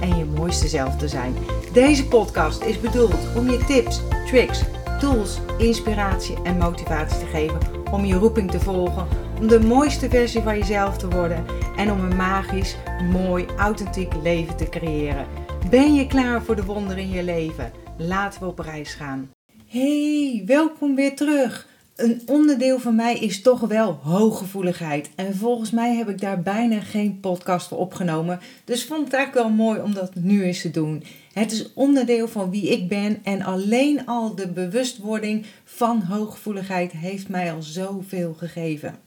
en je mooiste zelf te zijn. Deze podcast is bedoeld om je tips, tricks, tools, inspiratie en motivatie te geven om je roeping te volgen, om de mooiste versie van jezelf te worden en om een magisch, mooi, authentiek leven te creëren. Ben je klaar voor de wonderen in je leven? Laten we op reis gaan. Hey, welkom weer terug. Een onderdeel van mij is toch wel hooggevoeligheid. En volgens mij heb ik daar bijna geen podcast voor opgenomen. Dus vond het eigenlijk wel mooi om dat nu eens te doen. Het is onderdeel van wie ik ben en alleen al de bewustwording van hooggevoeligheid heeft mij al zoveel gegeven.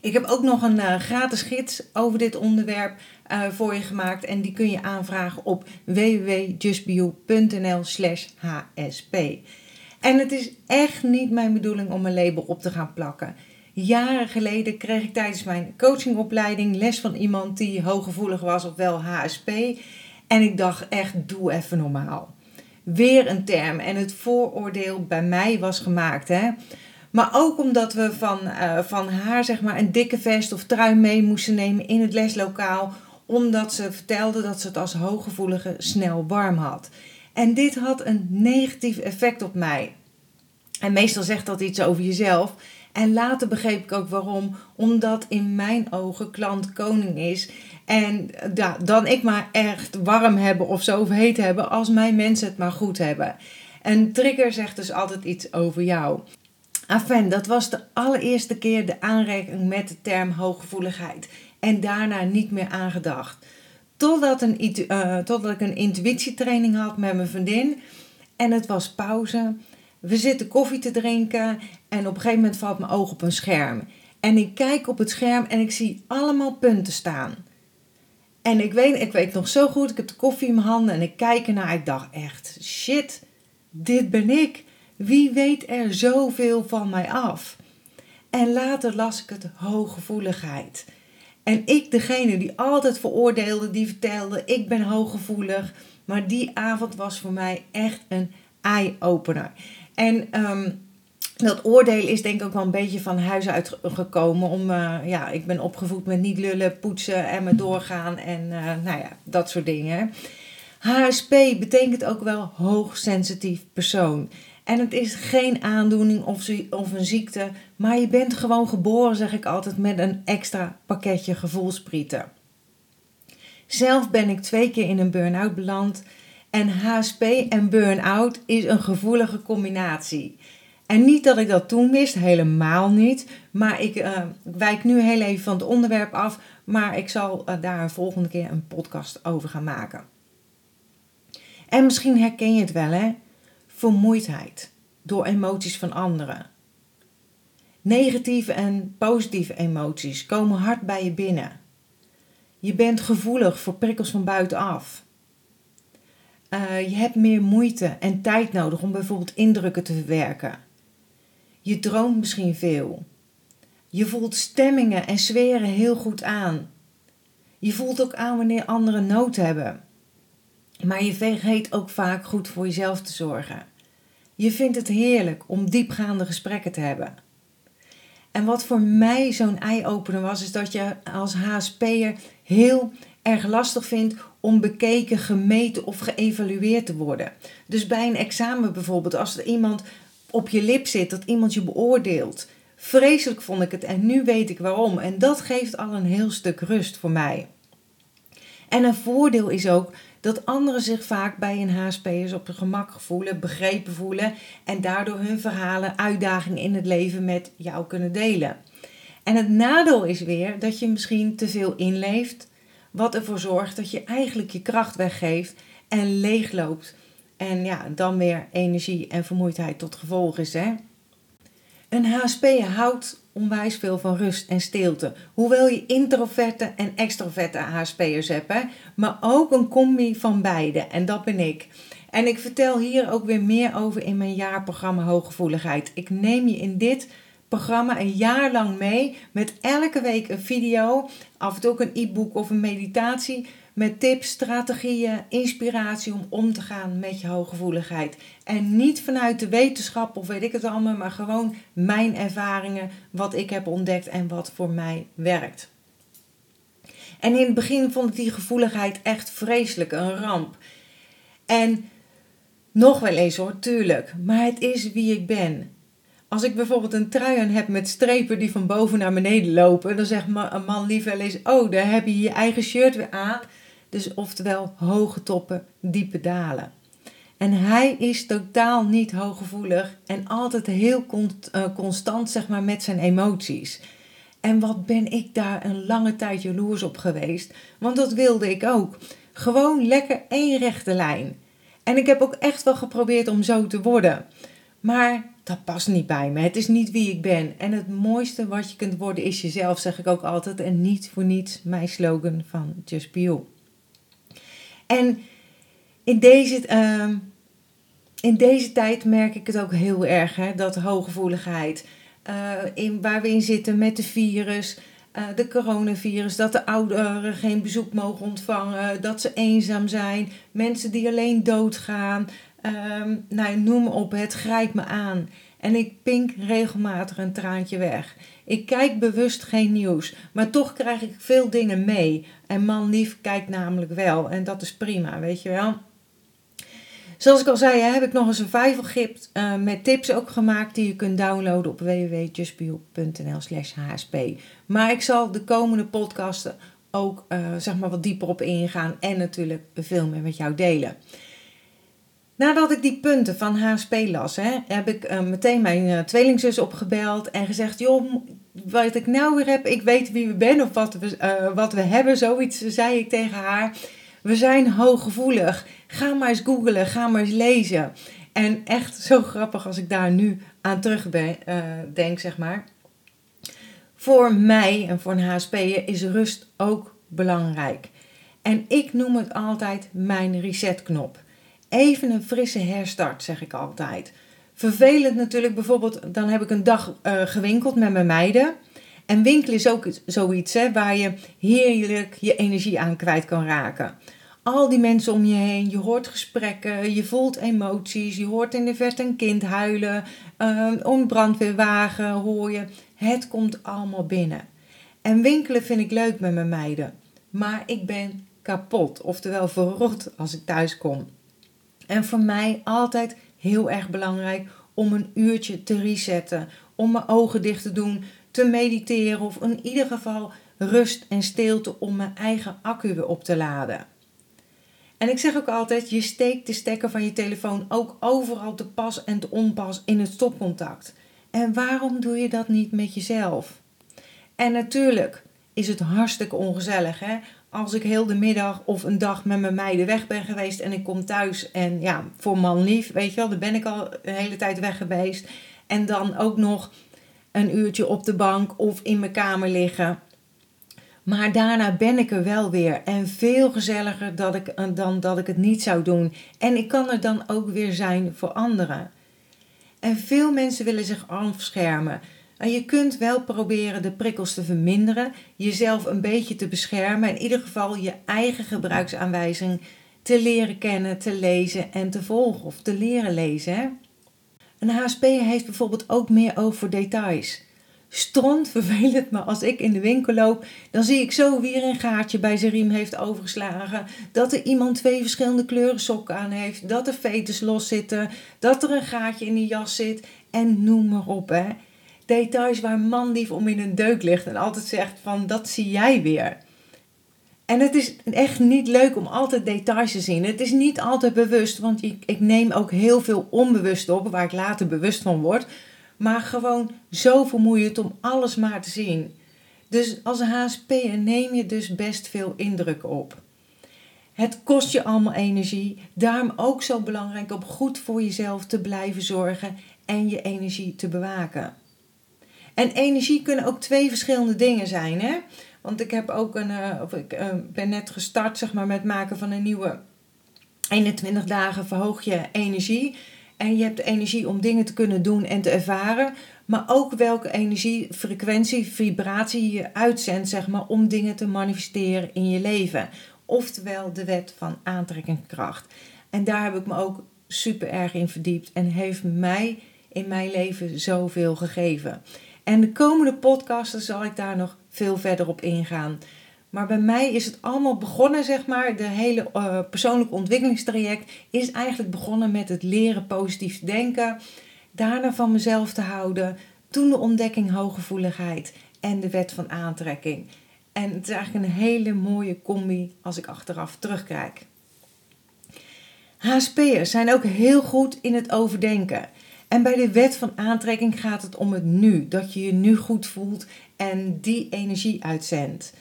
Ik heb ook nog een uh, gratis gids over dit onderwerp uh, voor je gemaakt en die kun je aanvragen op www.justbeyou.nl slash hsp. En het is echt niet mijn bedoeling om een label op te gaan plakken. Jaren geleden kreeg ik tijdens mijn coachingopleiding les van iemand die hooggevoelig was, ofwel HSP. En ik dacht echt, doe even normaal. Weer een term en het vooroordeel bij mij was gemaakt. Hè? Maar ook omdat we van, uh, van haar zeg maar een dikke vest of trui mee moesten nemen in het leslokaal. Omdat ze vertelde dat ze het als hooggevoelige snel warm had. En dit had een negatief effect op mij. En meestal zegt dat iets over jezelf. En later begreep ik ook waarom. Omdat in mijn ogen klant koning is. En ja, dan ik maar echt warm hebben of zo heet hebben als mijn mensen het maar goed hebben. Een trigger zegt dus altijd iets over jou. Enfin, dat was de allereerste keer de aanraking met de term hooggevoeligheid. En daarna niet meer aangedacht. Totdat, een, uh, totdat ik een intuïtietraining had met mijn vriendin. En het was pauze. We zitten koffie te drinken. En op een gegeven moment valt mijn oog op een scherm. En ik kijk op het scherm en ik zie allemaal punten staan. En ik weet, ik weet nog zo goed, ik heb de koffie in mijn handen en ik kijk ernaar. Ik dacht echt, shit, dit ben ik. Wie weet er zoveel van mij af? En later las ik het hooggevoeligheid. En ik, degene die altijd veroordeelde, die vertelde: ik ben hooggevoelig. Maar die avond was voor mij echt een eye-opener. En ehm, dat oordeel is denk ik ook wel een beetje van huis uit gekomen. Om, uh, ja, ik ben opgevoed met niet lullen, poetsen en me doorgaan en uh, nou ja, dat soort dingen. HSP betekent ook wel hoogsensitief persoon. En het is geen aandoening of, of een ziekte, maar je bent gewoon geboren, zeg ik altijd, met een extra pakketje gevoelsprieten. Zelf ben ik twee keer in een burn-out beland en HSP en burn-out is een gevoelige combinatie. En niet dat ik dat toen wist, helemaal niet. Maar ik uh, wijk nu heel even van het onderwerp af. Maar ik zal uh, daar een volgende keer een podcast over gaan maken. En misschien herken je het wel, hè? Vermoeidheid door emoties van anderen. Negatieve en positieve emoties komen hard bij je binnen. Je bent gevoelig voor prikkels van buitenaf. Uh, je hebt meer moeite en tijd nodig om bijvoorbeeld indrukken te verwerken. Je droomt misschien veel. Je voelt stemmingen en sferen heel goed aan. Je voelt ook aan wanneer anderen nood hebben. Maar je vergeet ook vaak goed voor jezelf te zorgen. Je vindt het heerlijk om diepgaande gesprekken te hebben. En wat voor mij zo'n eye-opener was, is dat je als HSP'er heel erg lastig vindt om bekeken, gemeten of geëvalueerd te worden. Dus bij een examen bijvoorbeeld, als er iemand op je lip zit, dat iemand je beoordeelt. Vreselijk vond ik het en nu weet ik waarom. En dat geeft al een heel stuk rust voor mij. En een voordeel is ook dat anderen zich vaak bij een HSP'ers op hun gemak voelen, begrepen voelen en daardoor hun verhalen, uitdagingen in het leven met jou kunnen delen. En het nadeel is weer dat je misschien te veel inleeft, wat ervoor zorgt dat je eigenlijk je kracht weggeeft en leegloopt. En ja, dan weer energie en vermoeidheid tot gevolg is. Hè? Een HSP houdt onwijs veel van rust en stilte. Hoewel je introverte en extroverte HSP'ers hebt, maar ook een combi van beide. En dat ben ik. En ik vertel hier ook weer meer over in mijn jaarprogramma Hooggevoeligheid. Ik neem je in dit programma een jaar lang mee met elke week een video, af en toe ook een e-book of een meditatie met tips, strategieën, inspiratie om om te gaan met je hooggevoeligheid. En niet vanuit de wetenschap of weet ik het allemaal, maar gewoon mijn ervaringen, wat ik heb ontdekt en wat voor mij werkt. En in het begin vond ik die gevoeligheid echt vreselijk, een ramp. En nog wel eens hoor, tuurlijk, maar het is wie ik ben. Als ik bijvoorbeeld een trui aan heb met strepen die van boven naar beneden lopen, dan zegt een man liever eens: Oh, daar heb je je eigen shirt weer aan. Dus oftewel hoge toppen, diepe dalen. En hij is totaal niet hooggevoelig en altijd heel eh, constant zeg maar, met zijn emoties. En wat ben ik daar een lange tijd jaloers op geweest, want dat wilde ik ook. Gewoon lekker één rechte lijn. En ik heb ook echt wel geprobeerd om zo te worden. Maar dat past niet bij me. Het is niet wie ik ben. En het mooiste wat je kunt worden is jezelf, zeg ik ook altijd. En niet voor niets mijn slogan van Just Be You. En in deze, uh, in deze tijd merk ik het ook heel erg, hè, dat hooggevoeligheid. Uh, in, waar we in zitten met de virus, uh, de coronavirus, dat de ouderen geen bezoek mogen ontvangen, dat ze eenzaam zijn, mensen die alleen doodgaan. Um, nou, noem op, het grijpt me aan. En ik pink regelmatig een traantje weg. Ik kijk bewust geen nieuws, maar toch krijg ik veel dingen mee. En man lief kijkt namelijk wel. En dat is prima, weet je wel. Zoals ik al zei, heb ik nog een survival uh, met tips ook gemaakt die je kunt downloaden op www.justbio.nl slash hsp. Maar ik zal de komende podcasten ook uh, zeg maar wat dieper op ingaan en natuurlijk veel meer met jou delen. Nadat ik die punten van HSP las, hè, heb ik uh, meteen mijn uh, tweelingzus opgebeld en gezegd: Joh, wat ik nou weer heb, ik weet wie we ben of wat we, uh, wat we hebben. Zoiets zei ik tegen haar. We zijn hooggevoelig. Ga maar eens googlen, ga maar eens lezen. En echt zo grappig als ik daar nu aan terug ben, denk, zeg maar. Voor mij en voor een HSP'er is rust ook belangrijk. En ik noem het altijd mijn resetknop. Even een frisse herstart, zeg ik altijd. Vervelend natuurlijk, bijvoorbeeld, dan heb ik een dag uh, gewinkeld met mijn meiden. En winkelen is ook zoiets hè, waar je heerlijk je energie aan kwijt kan raken. Al die mensen om je heen, je hoort gesprekken, je voelt emoties, je hoort in de verte een kind huilen, uh, een brandweerwagen hoor je. Het komt allemaal binnen. En winkelen vind ik leuk met mijn meiden. Maar ik ben kapot, oftewel verrot als ik thuis kom. En voor mij altijd heel erg belangrijk om een uurtje te resetten, om mijn ogen dicht te doen, te mediteren of in ieder geval rust en stilte om mijn eigen accu weer op te laden. En ik zeg ook altijd, je steekt de stekker van je telefoon ook overal te pas en te onpas in het stopcontact. En waarom doe je dat niet met jezelf? En natuurlijk is het hartstikke ongezellig hè? Als ik heel de middag of een dag met mijn meiden weg ben geweest en ik kom thuis en ja, voor man lief, weet je wel, dan ben ik al een hele tijd weg geweest. En dan ook nog een uurtje op de bank of in mijn kamer liggen. Maar daarna ben ik er wel weer en veel gezelliger dat ik, dan dat ik het niet zou doen. En ik kan er dan ook weer zijn voor anderen. En veel mensen willen zich afschermen. En je kunt wel proberen de prikkels te verminderen, jezelf een beetje te beschermen, in ieder geval je eigen gebruiksaanwijzing te leren kennen, te lezen en te volgen of te leren lezen. Hè? Een HSP heeft bijvoorbeeld ook meer oog voor details. Stront vervelend, maar als ik in de winkel loop, dan zie ik zo wie er een gaatje bij zijn riem heeft overgeslagen. Dat er iemand twee verschillende kleuren sokken aan heeft. Dat er veters los zitten. Dat er een gaatje in die jas zit. En noem maar op. Hè details waar man lief om in een deuk ligt en altijd zegt van dat zie jij weer. En het is echt niet leuk om altijd details te zien. Het is niet altijd bewust, want ik, ik neem ook heel veel onbewust op, waar ik later bewust van word. Maar gewoon zo vermoeiend om alles maar te zien. Dus als HSP neem je dus best veel indruk op. Het kost je allemaal energie. Daarom ook zo belangrijk om goed voor jezelf te blijven zorgen en je energie te bewaken. En energie kunnen ook twee verschillende dingen zijn. Hè? Want ik heb ook een, uh, of ik uh, ben net gestart zeg maar, met maken van een nieuwe 21 dagen verhoog je energie. En je hebt de energie om dingen te kunnen doen en te ervaren. Maar ook welke energie, frequentie, vibratie je uitzendt, zeg maar, om dingen te manifesteren in je leven. Oftewel de wet van aantrekkingskracht. En daar heb ik me ook super erg in verdiept. En heeft mij in mijn leven zoveel gegeven. En de komende podcasten zal ik daar nog veel verder op ingaan. Maar bij mij is het allemaal begonnen, zeg maar. De hele uh, persoonlijke ontwikkelingstraject is eigenlijk begonnen met het leren positief denken. Daarna van mezelf te houden. Toen de ontdekking hooggevoeligheid en de wet van aantrekking. En het is eigenlijk een hele mooie combi als ik achteraf terugkijk. HSP'ers zijn ook heel goed in het overdenken. En bij de wet van aantrekking gaat het om het nu. Dat je je nu goed voelt en die energie uitzendt.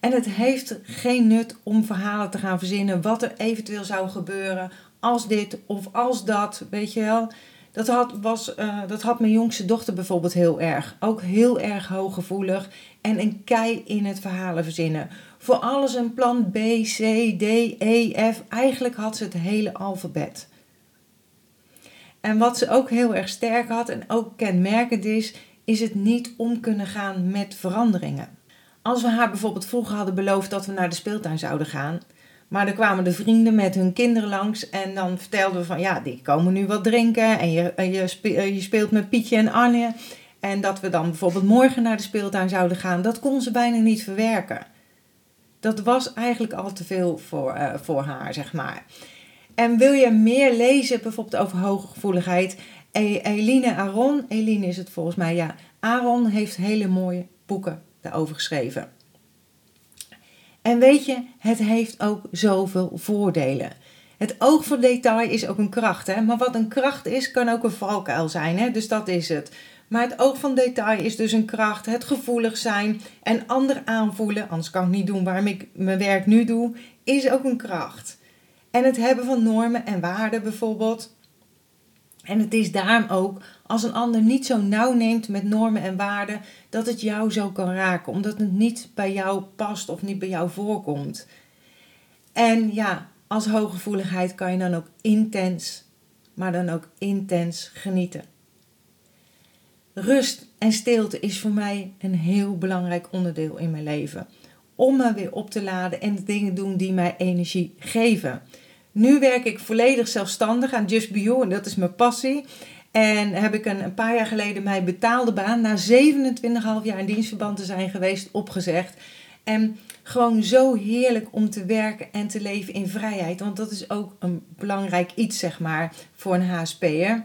En het heeft geen nut om verhalen te gaan verzinnen wat er eventueel zou gebeuren als dit of als dat, weet je wel. Dat had, was, uh, dat had mijn jongste dochter bijvoorbeeld heel erg. Ook heel erg hooggevoelig en een kei in het verhalen verzinnen. Voor alles een plan B, C, D, E, F. Eigenlijk had ze het hele alfabet. En wat ze ook heel erg sterk had en ook kenmerkend is, is het niet om kunnen gaan met veranderingen. Als we haar bijvoorbeeld vroeger hadden beloofd dat we naar de speeltuin zouden gaan, maar er kwamen de vrienden met hun kinderen langs en dan vertelden we van ja, die komen nu wat drinken en je, je, je speelt met Pietje en Anje. En dat we dan bijvoorbeeld morgen naar de speeltuin zouden gaan, dat kon ze bijna niet verwerken. Dat was eigenlijk al te veel voor, uh, voor haar, zeg maar. En wil je meer lezen, bijvoorbeeld over hooggevoeligheid? E-, Eline Aron, Eline is het volgens mij, ja. Aaron heeft hele mooie boeken daarover geschreven. En weet je, het heeft ook zoveel voordelen. Het oog voor detail is ook een kracht, hè? maar wat een kracht is, kan ook een valkuil zijn. Hè? Dus dat is het. Maar het oog van detail is dus een kracht. Het gevoelig zijn en ander aanvoelen, anders kan ik niet doen waarom ik mijn werk nu doe, is ook een kracht. En het hebben van normen en waarden bijvoorbeeld. En het is daarom ook als een ander niet zo nauw neemt met normen en waarden, dat het jou zo kan raken, omdat het niet bij jou past of niet bij jou voorkomt. En ja, als hooggevoeligheid kan je dan ook intens, maar dan ook intens genieten. Rust en stilte is voor mij een heel belangrijk onderdeel in mijn leven. Om me weer op te laden en de dingen doen die mij energie geven. Nu werk ik volledig zelfstandig aan Just Be You en dat is mijn passie. En heb ik een, een paar jaar geleden mijn betaalde baan, na 27,5 jaar in dienstverband te zijn geweest, opgezegd. En gewoon zo heerlijk om te werken en te leven in vrijheid. Want dat is ook een belangrijk iets, zeg maar, voor een HSP'er.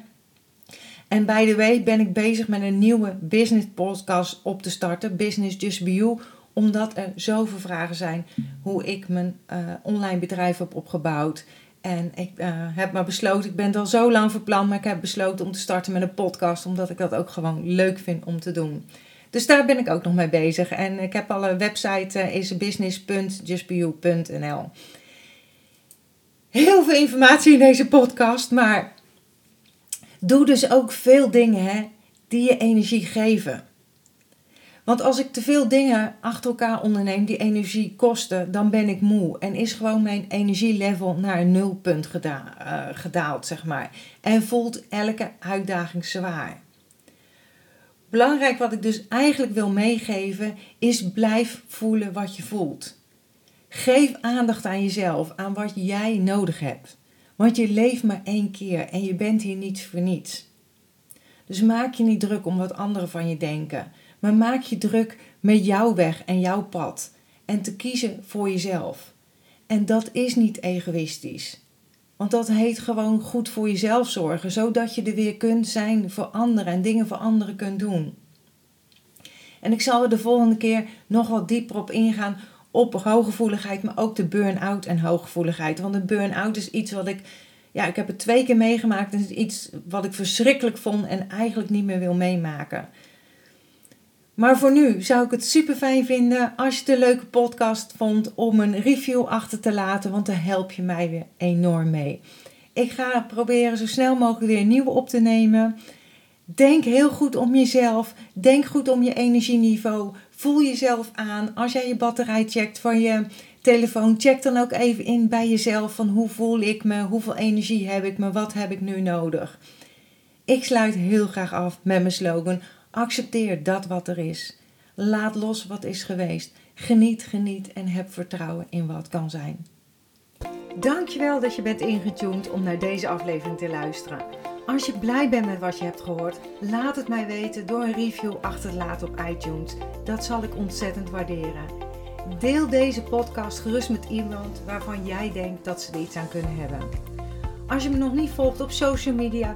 En by the way ben ik bezig met een nieuwe business podcast op te starten. Business Just Be You. Omdat er zoveel vragen zijn hoe ik mijn uh, online bedrijf heb opgebouwd. En ik uh, heb maar besloten, ik ben het al zo lang verpland, maar ik heb besloten om te starten met een podcast, omdat ik dat ook gewoon leuk vind om te doen. Dus daar ben ik ook nog mee bezig. En ik heb al een website, uh, is business.justbeyou.nl. Heel veel informatie in deze podcast, maar doe dus ook veel dingen hè, die je energie geven. Want als ik te veel dingen achter elkaar onderneem die energie kosten, dan ben ik moe. En is gewoon mijn energielevel naar een nulpunt uh, gedaald, zeg maar. En voelt elke uitdaging zwaar. Belangrijk wat ik dus eigenlijk wil meegeven, is blijf voelen wat je voelt. Geef aandacht aan jezelf, aan wat jij nodig hebt. Want je leeft maar één keer en je bent hier niet voor niets. Dus maak je niet druk om wat anderen van je denken. Maar maak je druk met jouw weg en jouw pad. En te kiezen voor jezelf. En dat is niet egoïstisch. Want dat heet gewoon goed voor jezelf zorgen, zodat je er weer kunt zijn voor anderen en dingen voor anderen kunt doen. En ik zal er de volgende keer nog wat dieper op ingaan op hooggevoeligheid, maar ook de burn-out en hooggevoeligheid. Want de burn-out is iets wat ik, ja, ik heb het twee keer meegemaakt. Het is iets wat ik verschrikkelijk vond en eigenlijk niet meer wil meemaken. Maar voor nu zou ik het super fijn vinden als je een leuke podcast vond om een review achter te laten, want daar help je mij weer enorm mee. Ik ga proberen zo snel mogelijk weer een nieuwe op te nemen. Denk heel goed om jezelf. Denk goed om je energieniveau. Voel jezelf aan. Als jij je batterij checkt van je telefoon. Check dan ook even in bij jezelf van hoe voel ik me, hoeveel energie heb ik me, wat heb ik nu nodig. Ik sluit heel graag af met mijn slogan: accepteer dat wat er is. Laat los wat is geweest. Geniet, geniet en heb vertrouwen in wat kan zijn. Dankjewel dat je bent ingetuned om naar deze aflevering te luisteren. Als je blij bent met wat je hebt gehoord, laat het mij weten door een review achter te laten op iTunes. Dat zal ik ontzettend waarderen. Deel deze podcast gerust met iemand waarvan jij denkt dat ze er iets aan kunnen hebben. Als je me nog niet volgt op social media,